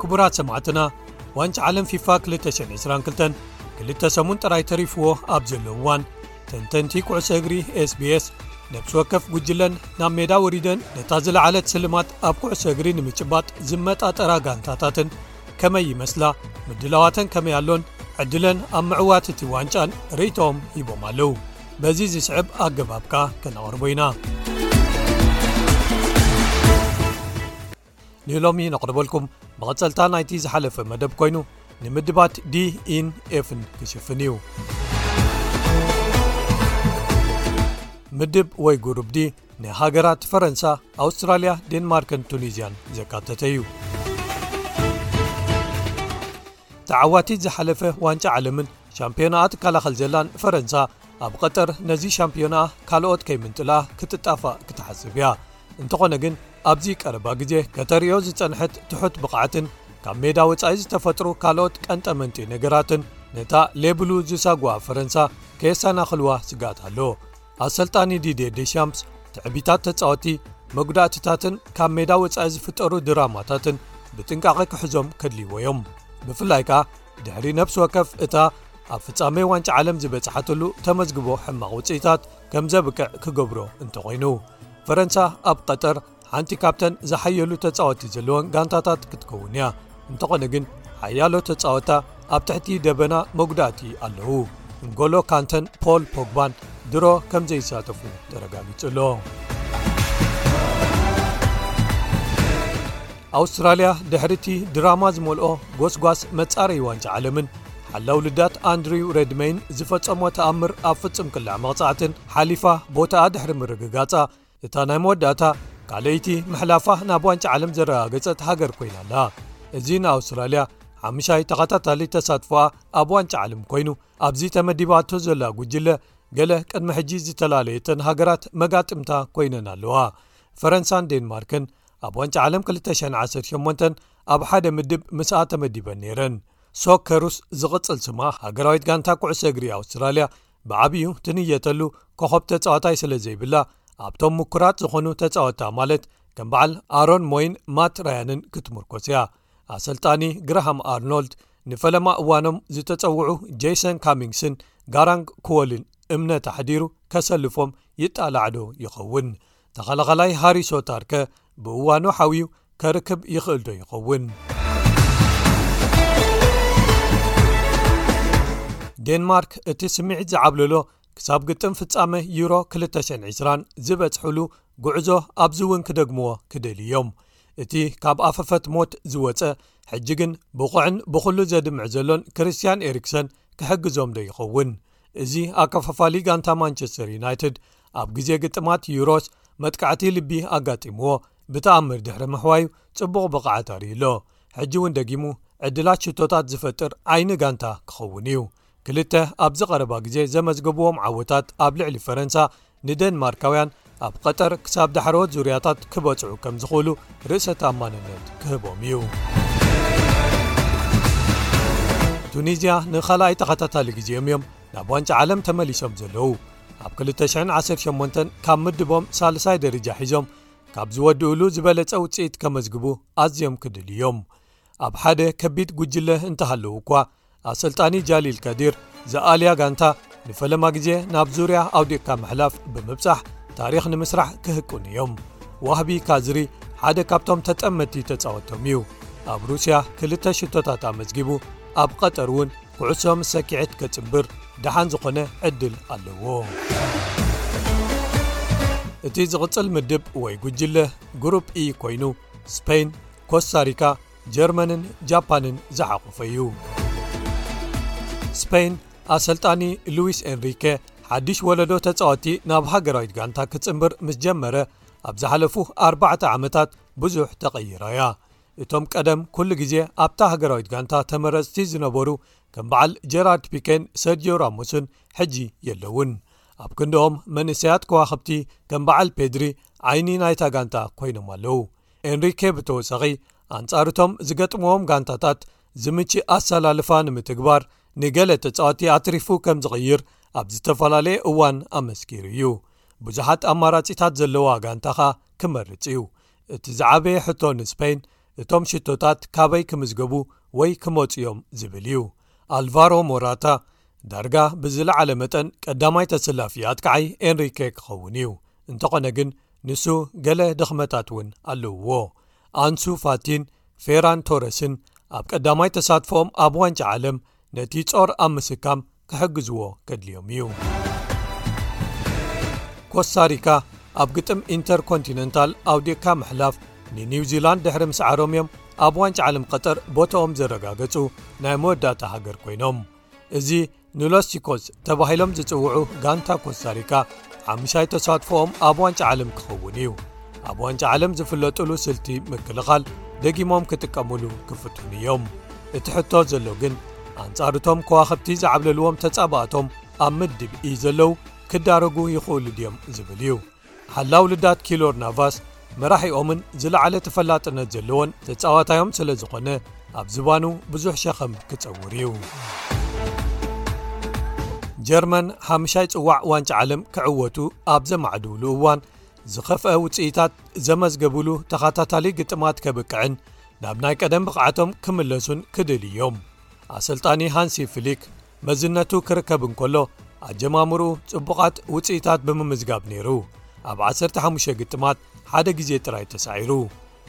ክቡራት ሰማዕትና ዋንጭ ዓለም ፊፋ 222 ክልተ ሰሙን ጥራይ ተሪፍዎ ኣብ ዘለዉ እዋን ተንተንቲ ኩዕሶ እግሪ ስbs ነብሲ ወከፍ ጉጅለን ናብ ሜዳ ወሪደን ነታ ዝለዓለት ስልማት ኣብ ኩዕሶ እግሪ ንምጭባጥ ዝመጣጠራ ጋንታታትን ከመይ ይመስላ ምድላዋተን ከመይ ኣሎን ዕድለን ኣብ ምዕዋት እቲ ዋንጫን ርእቶም ሂቦም ኣለዉ በዚ ዝስዕብ ኣገባብካ ከነቕርቦ ኢና ንሎሚ ነቕርበልኩም መቐጸልታ ናይቲ ዝሓለፈ መደብ ኮይኑ ንምድባት ዲ ን ኤፍን ክሽፍን እዩ ምድብ ወይ ጉሩብ ዲ ንሃገራት ፈረንሳ ኣውስትራልያ ዴንማርክን ቱኒዝያን ዘካተተ እዩ ተዓዋቲት ዝሓለፈ ዋንጫ ዓለምን ሻምፒዮናኣ ትከላኸል ዘላን ፈረንሳ ኣብ ቐጠር ነዚ ሻምፒዮናኣ ካልኦት ከይምንጥላ ክትጣፋእ ክትሓስብ እያ እንተኾነ ግን ኣብዚ ቀረባ ግዜ ከተርእዮ ዝጸንሐት ትሑት ብቕዓትን ካብ ሜዳ ወጻኢ ዝተፈጥሩ ካልኦት ቀንጠመንጢ ነገራትን ነታ ሌብሉ ዝሳጓ ፈረንሳ ከየሳናኽልዋ ስጋእት ኣሎ ኣሰልጣኒ ዲዴ ዴሻምፕስ ትዕቢታት ተጻወቲ መጉዳእትታትን ካብ ሜዳ ወጻኢ ዝፍጠሩ ድራማታትን ብጥንቃቐ ክሕዞም ከድልይዎ እዮም ብፍላይ ከኣ ድሕሪ ነብሲ ወከፍ እታ ኣብ ፍጻሜ ዋንጫ ዓለም ዝበጽሓትሉ ተመዝግቦ ሕማቕ ውጽኢታት ከም ዘብቅዕ ክገብሮ እንተኾይኑ ፈረንሳ ኣብ ቐጠር ሓንቲ ካብተን ዝሓየሉ ተጻወቲ ዘለዎን ጋንታታት ክትከውን እያ እንተኾነ ግን ሓያሎ ተጻወታ ኣብ ትሕቲ ደበና መጉዳእቲ ኣለዉ እንጎሎ ካንተን ፖል ፖግባን ድሮ ከም ዘይሳተፉ ተረጋጊጹ ኣሎ ኣውስትራልያ ድሕሪ እቲ ድራማ ዝመልኦ ጎስጓስ መጻረይ ዋንጫ ዓለምን ሓላው ልዳት ኣንድሪው ረድመይን ዝፈጸሞ ተኣምር ኣብ ፍጹም ቅላዕ መቕጻዕትን ሓሊፋ ቦታኣ ድሕሪ ምርግጋጻ እታ ናይ መወዳእታ ካልኣይቲ ምሕላፋ ናብ ዋንጫ ዓለም ዘረጋገጸት ሃገር ኮይና ኣላ። እዚ ንኣውስትራልያ ሓሙሻይ ተኸታታሊ ተሳትፎኣ ኣብ ዋንጫ ዓለም ኮይኑ ኣብዚ ተመዲባቶ ዘላ ጉጅለ ገለ ቅድሚ ሕጂ ዝተፈላለየተን ሃገራት መጋጥምታ ኮይነን ኣለዋ ፈረንሳን ዴንማርክን ኣብ ዋንጫ ዓለም 218 ኣብ ሓደ ምድብ ምስኣ ተመዲበን ነይረን ሶከሩስ ዝቕጽል ስማ ሃገራዊት ጋንታ ኩዕሶ እግሪ ኣውስትራልያ ብዓብዩ ትንየተሉ ኮኾብ ተጻዋታይ ስለ ዘይብላ ኣብቶም ምኩራት ዝኾኑ ተጻወታ ማለት ከም በዓል ኣሮን ሞይን ማት ራያንን ክትምርኮስ እያ ኣሰልጣኒ ግርሃም ኣርኖልድ ንፈለማ እዋኖም ዝተጸውዑ ጀይሰን ካሚንግስን ጋራንግ ክወልን እምነት ኣሕዲሩ ከሰልፎም ይጣላዕዶ ይኸውን ተኸላኸላይ ሃሪ ሶታርከ ብእዋኑ ሓውዩ ከርክብ ይኽእል ዶ ይኸውን ዴንማርክ እቲ ስምዒት ዝዓብልሎ ክሳብ ግጥም ፍጻመ ዩሮ 220 ዝበጽሕሉ ጉዕዞ ኣብዚ እውን ክደግምዎ ክደል እዮም እቲ ካብ ኣፈፈት ሞት ዝወፀ ሕጂ ግን ብቑዕን ብዅሉ ዘድምዕ ዘሎን ክርስትያን ኤሪክሰን ክሕግዞም ዶ ይኸውን እዚ ኣከፋፋሊ ጋንታ ማንቸስተር ዩናይትድ ኣብ ግዜ ግጥማት ዩሮስ መጥቃዕቲ ልቢ ኣጋጢምዎ ብተኣምር ድሕሪ ምሕዋዩ ጽቡቕ ብቕዓት ኣርእዩ'ሎ። ሕጂ እውን ደጊሙ ዕድላት ሽቶታት ዝፈጥር ዓይኒ ጋንታ ክኸውን እዩ። ክልተ ኣብዚ ቀረባ ግዜ ዘመዝገብዎም ዓወታት ኣብ ልዕሊ ፈረንሳ ንደንማርካውያን ኣብ ቐጠር ክሳብ ዳሕረዎት ዙርያታት ክበጽሑ ከም ዝኽእሉ ርእሰ ተኣማንነት ክህቦም እዩ። ቱኒዝያ ንኻልኣይ ተኸታታሊ ግዜኦም እዮም ናብ ዋንጫ ዓለም ተመሊሶም ዘለዉ ኣብ 2018 ካብ ምድቦም ሳልሳይ ደረጃ ሒዞም ካብ ዝወድኡሉ ዝበለጸ ውጽኢት ከመዝግቡ ኣዝዮም ክድል እዮም ኣብ ሓደ ከቢድ ጉጅለ እንተሃለዉ እኳ ኣሰልጣኒ ጃሊል ከዲር ዝኣልያ ጋንታ ንፈለማ ግዜ ናብ ዙርያ ኣውዲቕካ ምሕላፍ ብምብጻሕ ታሪኽ ንምስራሕ ክህቅኑ እዮም ዋህቢ ካዝሪ ሓደ ካብቶም ተጠመቲ ተጻወቶም እዩ ኣብ ሩስያ ክልተ ሽቶታት ኣመዝጊቡ ኣብ ቐጠር እውን ኩዕሶ ምስ ሰኪዐት ከጽብር ደሓን ዝኾነ ዕድል ኣለዎ። እቲ ዝቕጽል ምድብ ወይ ጉጅለ ግሩፕ ኢ ኮይኑ ስፐይን ኮስታሪካ ጀርመንን ጃፓንን ዝሓቑፈ እዩ ስፐይን ኣሰልጣኒ ሉዊስ ኤንሪከ ሓድሽ ወለዶ ተጻወቲ ናብ ሃገራዊት ጋንታ ክጽምብር ምስ ጀመረ ኣብ ዝሓለፉ ኣርባዕተ ዓመታት ብዙሕ ተቐይራ እያ እቶም ቀደም ኩሉ ግዜ ኣብታ ሃገራዊት ጋንታ ተመረጽቲ ዝነበሩ ከም በዓል ጀራርድ ፒኬን ሰርጂዮ ራሞስን ሕጂ የለዉን። ኣብ ክንድኦም መንእሰያት ከዋኽብቲ ከም በዓል ፔድሪ ዓይኒ ናይታ ጋንታ ኮይኖም ኣለዉ። ኤንሪኬ ብተወሳኺ ኣንጻር እቶም ዝገጥምዎም ጋንታታት ዝምችእ ኣሰላልፋ ንምትግባር ንገለ ተጻወቲ ኣትሪፉ ከም ዝቕይር ኣብ ዝተፈላለየ እዋን ኣመስኪሩ እዩ። ብዙሓት ኣማራጺታት ዘለዋ ጋንታ ከኣ ክመርጽ እዩ። እቲ ዝዓበየ ሕቶ ንስፐይን እቶም ሽቶታት ካበይ ክምዝገቡ ወይ ክመፁ እዮም ዝብል እዩ ኣልቫሮ ሞራታ ዳርጋ ብዝለዓለ መጠን ቀዳማይ ተስላፊ ኣትከዓይ ኤንሪኬ ክኸውን እዩ እንተኾነ ግን ንሱ ገለ ድኽመታት እውን ኣለውዎ ኣንሱ ፋቲን ፌራን ቶረስን ኣብ ቀዳማይ ተሳትፎኦም ኣብ ዋንጫ ዓለም ነቲ ጾር ኣብ ምስካም ክሕግዝዎ ከድልዮም እዩ ኮስታሪካ ኣብ ግጥም ኢንተር ኮንቲነንታል ኣውዴካ ምሕላፍ ንኒው ዚላንድ ድሕሪ ምስዓሮም እዮም ኣብ ዋንጭ ዓለም ቀጠር ቦታኦም ዘረጋገጹ ናይ መወዳእታ ሃገር ኮይኖም እዚ ንሎስቲኮስ ተባሂሎም ዝጽውዑ ጋንታ ኮስታሪካ ሓሙሻይ ተሳትፎኦም ኣብ ዋንጭ ዓለም ክኸውን እዩ ኣብ ዋንጭ ዓለም ዝፍለጡሉ ስልቲ ምክልኻል ደጊሞም ክጥቀምሉ ክፍትኑ እዮም እቲ ሕቶ ዘሎ ግን ኣንጻር እቶም ከዋኽብቲ ዝዓብለልዎም ተጻባእቶም ኣብ ምድብ ኢይ ዘለዉ ክዳረጉ ይኽእሉ ድዮም ዝብል እዩ ሓላው ልዳት ኪሎር ናቫስ መራሒኦምን ዝለዓለ ተፈላጥነት ዘለዎን ተጻዋታዮም ስለ ዝኾነ ኣብ ዝባኑ ብዙሕ ሸኸም ክጸውር እዩ ጀርመን ሓምሻይ ጽዋዕ ዋንጫ ዓለም ክዕወቱ ኣብ ዘማዕድውሉ እዋን ዝኸፍኣ ውጽኢታት ዘመዝገቡሉ ተኻታታሊ ግጥማት ከብቅዕን ናብ ናይ ቀደም ብቕዓቶም ክምለሱን ክድል እዮም ኣሰልጣኒ ሃንሲ ፍሊክ መዝነቱ ክርከብ እንከሎ ኣጀማምሩ ጽቡቓት ውጽኢታት ብምምዝጋብ ነይሩ ኣብ 15 ግጥማት ሓደ ግዜ ጥራይ ተሳዒሩ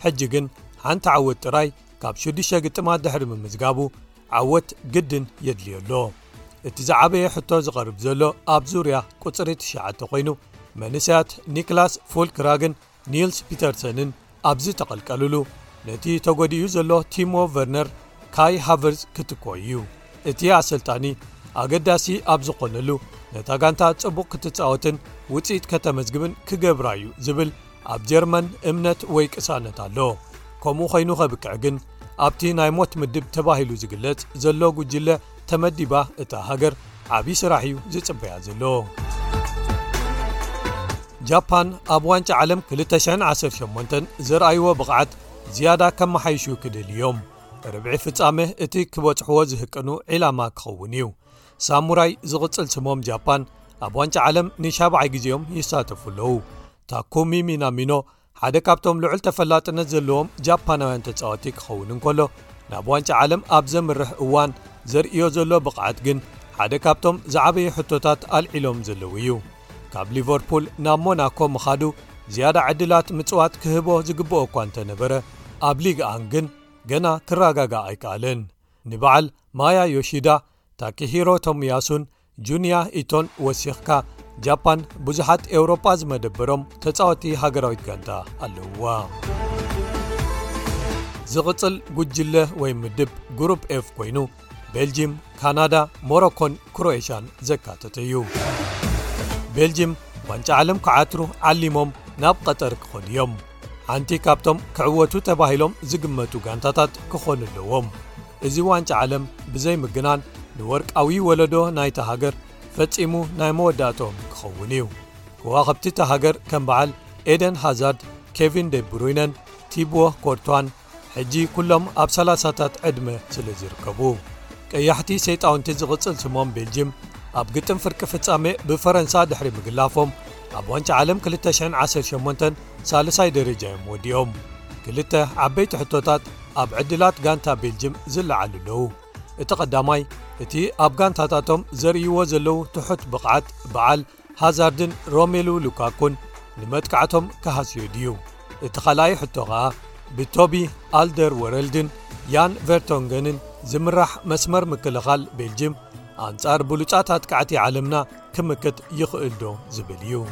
ሕጂ ግን ሓንቲ ዓወት ጥራይ ካብ 6ዱሽ ግጥማት ድሕሪ ምምዝጋቡ ዓወት ግድን የድልዮ ኣሎ እቲ ዝዓበየ ሕቶ ዝቐርብ ዘሎ ኣብ ዙርያ ቊጽሪ ትሽዓተ ኰይኑ፣ መንእሰያት ኒክላስ ፉልክራግን ኒልስ ፒተርሰንን ኣብ ዝተቐልቀልሉ፣ ነቲ ተጐዲኡ ዘሎ ቲሞ ቨርነር ካይ ሃቨርዝ ክትክኦ እዩ። እቲ ኣሰልጣኒ ኣገዳሲ ኣብ ዝዀነሉ፣ ነታ ጋንታ ጽቡቕ ክትጻወትን ውጽኢት ከተመዝግብን ክገብራ እዩ ዝብል ኣብ ጀርመን እምነት ወይ ቅሳነት ኣሎ። ከምኡ ኰይኑ ከብቅዕ ግን ኣብቲ ናይ ሞት ምድብ ተባሂሉ ዝግለጽ ዘሎ ጕጅለ ተመዲባ እታ ሃገር ዓብዪ ስራሕ እዩ ዝጽበያ ዘሎ ጃፓን ኣብ ዋንጫ ዓለም 218 ዘርኣይዎ ብቕዓት ዝያዳ ከመሓይሹ ክድል እዮም ርብዒ ፍጻመ እቲ ክበጽሕዎ ዝህቅኑ ዒላማ ክኸውን እዩ ሳሙራይ ዝቕጽል ስሞም ጃፓን ኣብ ዋንጫ ዓለም ንሻብዓይ ግዜኦም ይሳተፉ ኣለዉ ታኩሚሚናሚኖ ሓደ ካብቶም ልዑል ተፈላጥነት ዘለዎም ጃፓናውያን ተጻወቲ ክኸውን እንከሎ ናብ ዋንጫ ዓለም ኣብ ዘምርሕ እዋን ዘርእዮ ዘሎ ብቕዓት ግን ሓደ ካብቶም ዝዓበዩ ሕቶታት ኣልዒሎም ዘለዉ እዩ ካብ ሊቨርፑል ናብ ሞናኮ ምኻዱ ዝያዳ ዕድላት ምጽዋት ክህቦ ዝግብኦ እኳ እንተ ነበረ ኣብ ሊግ ኣን ግን ገና ክረጋጋእ ኣይከኣለን ንበዓል ማያ ዮሽዳ ታኪሂሮ ቶምያሱን ጁንያ ኢቶን ወሲኽካ፣ ጃፓን ብዙሓት ኤውሮጳ ዝመደበሮም ተጻወቲ ሃገራዊት ጋንታ ኣለዉዋ። ዝቕጽል ጕጅለ ወይ ምድብ ግሩፕ ኤፍ ኰይኑ ቤልጅም ካናዳ ሞሮኮን ክሮኤሽያን ዘካተተ እዩ ቤልጅም ዋንጫ ዓለም ክዓትሩ ዓሊሞም ናብ ቐጠር ክኸዱ እዮም ሓንቲ ካብቶም ክዕወቱ ተባሂሎም ዝግመቱ ጋንታታት ክኾኑ ኣለዎም እዚ ዋንጫ ዓለም ብዘይ ምግናን ንወርቃዊ ወለዶ ናይታ ሃገር ፈጺሙ ናይ መወዳእቶም ክኸውን እዩ ክዋኸብቲታ ሃገር ከም በዓል ኤደን ሃዛርድ ኬቪን ደብሩይነን ቲቦ ኮርቷን ሕጂ ኩሎም ኣብ ሰላሳታት ዕድመ ስለ ዝርከቡ ቀያሕቲ ሰይጣውንቲ ዝቕጽል ስሞም ቤልጅም ኣብ ግጥም ፍርቂ ፍጻመ ብፈረንሳ ድሕሪ ምግላፎም ኣብ ዋንጫ ዓለም 218 ሳልሳይ ደረጃ እዮም ወዲኦም ክልተ ዓበይቲ ሕቶታት ኣብ ዕድላት ጋንታ ቤልጅም ዝለዓሉ ኣለዉ እቲ ቐዳማይ እቲ ኣብ ጋንታታቶም ዘርእይዎ ዘለዉ ትሑት ብቕዓት በዓል ሃዛርድን ሮሜሉ ሉካኩን ንመጥቃዕቶም ክሃስዮ ድዩ እቲ ኻልኣይ ሕቶ ኸኣ ብቶቢ ኣልደር ወረልድን ያን ቨርቶንገንን ዝምራሕ መስመር ምክልኻል ቤልጅም ኣንጻር ብሉጻት ኣትቃዕቲ ዓለምና ክምክት ይኽእልዶ ዝብል እዩ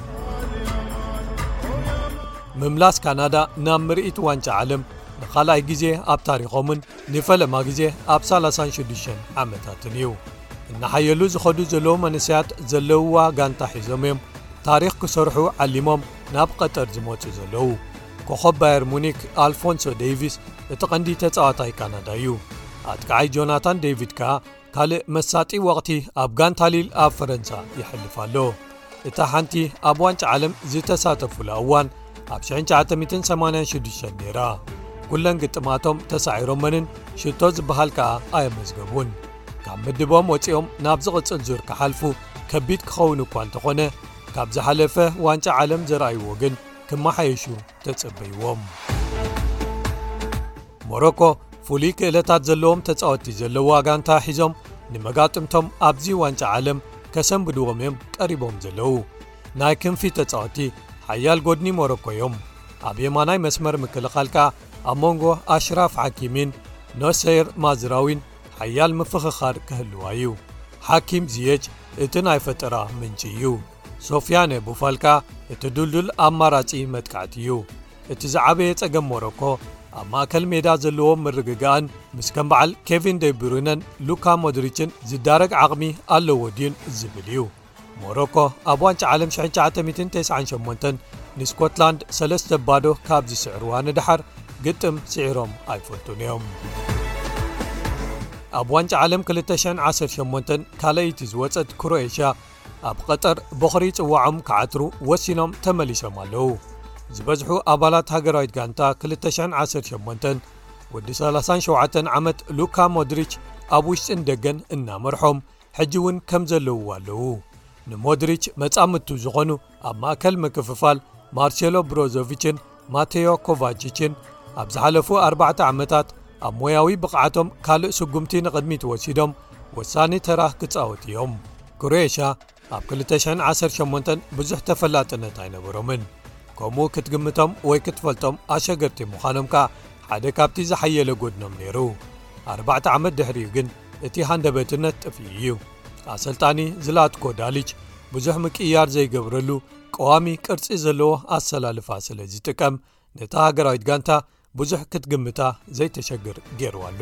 ምምላስ ካናዳ ናብ ምርኢት ዋንጫ ዓለም ንኻልኣይ ግዜ ኣብ ታሪኾምን ንፈለማ ግዜ ኣብ 36 ዓመታትን እዩ እናሓየሉ ዝኸዱ ዘለዉ መንእሰያት ዘለዉዋ ጋንታ ሒዞም እዮም ታሪኽ ክሰርሑ ዓሊሞም ናብ ቐጠር ዝመጹ ዘለዉ ኮኸብ ባየር ሙኒክ ኣልፎንሶ ደቪስ እቲ ቐንዲ ተጻዋታይ ካናዳ እዩ ኣጥቃዓይ ጆናታን ደቪድ ከኣ ካልእ መሳጢ ወቕቲ ኣብ ጋንታሊል ኣብ ፈረንሳ የሕልፋ ኣሎ እታ ሓንቲ ኣብ ዋንጫ ዓለም ዝተሳተፉላ እዋን ኣብ 1986 ነይራ ኵለን ግጥማቶም ተሳዒሮመንን ሽቶ ዝበሃል ከኣ ኣየመዝገቡን ካብ ምድቦም ወፂኦም ናብ ዝቕፅል ዙር ክሓልፉ ከቢድ ክኸውን እኳ እንተኾነ ካብ ዝሓለፈ ዋንጫ ዓለም ዘርኣይዎ ግን ክመሓየሹ ተጸበይዎም ሞሮኮ ፍሉይ ክእለታት ዘለዎም ተጻወቲ ዘለዎ ዋጋንታ ሒዞም ንመጋጥምቶም ኣብዚ ዋንጫ ዓለም ከሰንብድዎም እዮም ቀሪቦም ዘለዉ ናይ ክንፊ ተጻወቲ ሓያል ጎድኒ ሞሮኮ እዮም ኣብ የማናይ መስመር ምክልኻል ከኣ ኣብ መንጎ ኣሽራፍ ሓኪሚን ኖሰይር ማዝራዊን ሓያል ምፍኽኻር ክህልዋ እዩ ሓኪም ዝየጅ እቲ ናይ ፈጠራ ምንጪ እዩ ሶፍያነ ቡፋልካ እቲ ዱልዱል ኣማራጺ መጥቃዕቲ እዩ። እቲ ዝዓበየ ጸገም ሞሮኮ ኣብ ማእከል ሜዳ ዘለዎ ምርግጋእን ምስ ከም በዓል ኬቪን ደይ ብሩይነን ሉካ ሞድሪችን ዝዳረግ ዓቕሚ ኣለዎ ድዩን ዝብል እዩ። ሞሮኮ ኣብ ዋንጫ ዓለም 1998 ንስኮትላንድ ሰለስተ ባዶ ካብ ዝስዕርዋ ንደሓር ግጥም ስዒሮም ኣይፈልጡን እዮም። ኣብ ዋንጫ ዓለም 218 ካልኣይቲ ዝወጸት ክሮኤሽያ ኣብ ቐጠር ቦኽሪ ጽዋዖም ክዓትሩ ወሲኖም ተመሊሶም ኣለዉ ዝበዝሑ ኣባላት ሃገራዊት ጋንታ 218 ወዲ 37 ዓመት ሉካ ሞድሪች ኣብ ውሽጥን ደገን እናመርሖም ሕጂ እውን ከም ዘለውዎ ኣለዉ ንሞድሪች መጻምቱ ዝኾኑ ኣብ ማእከል ምክፍፋል ማርሴሎ ብሮዞቭችን ማተዮ ኮቫችችን ኣብ ዝሓለፉ ኣባዕተ ዓመታት ኣብ ሞያዊ ብቕዓቶም ካልእ ስጕምቲ ንቕድሚት ወሲዶም ወሳኒ ተራ ክጻወት እዮም ክሮኤሽያ ኣብ 218 ብዙሕ ተፈላጥነት ኣይነበሮምን ከምኡ ክትግምቶም ወይ ክትፈልጦም ኣሸገርቲ ምዃኖም ከኣ ሓደ ካብቲ ዝሓየለ ጐድኖም ነይሩ ኣባዕተ ዓመት ድሕሪኡ ግን እቲ ሃንደበትነት ጥፍኢ እዩ ኣሰልጣኒ ዝላትኮ ዳሊች ብዙሕ ምቅያር ዘይገብረሉ ቀዋሚ ቅርፂ ዘለዎ ኣሰላልፋ ስለ ዝጥቀም ነታ ሃገራዊት ጋንታ ብዙሕ ክትግምታ ዘይተሸግር ገይርዋ ኣሎ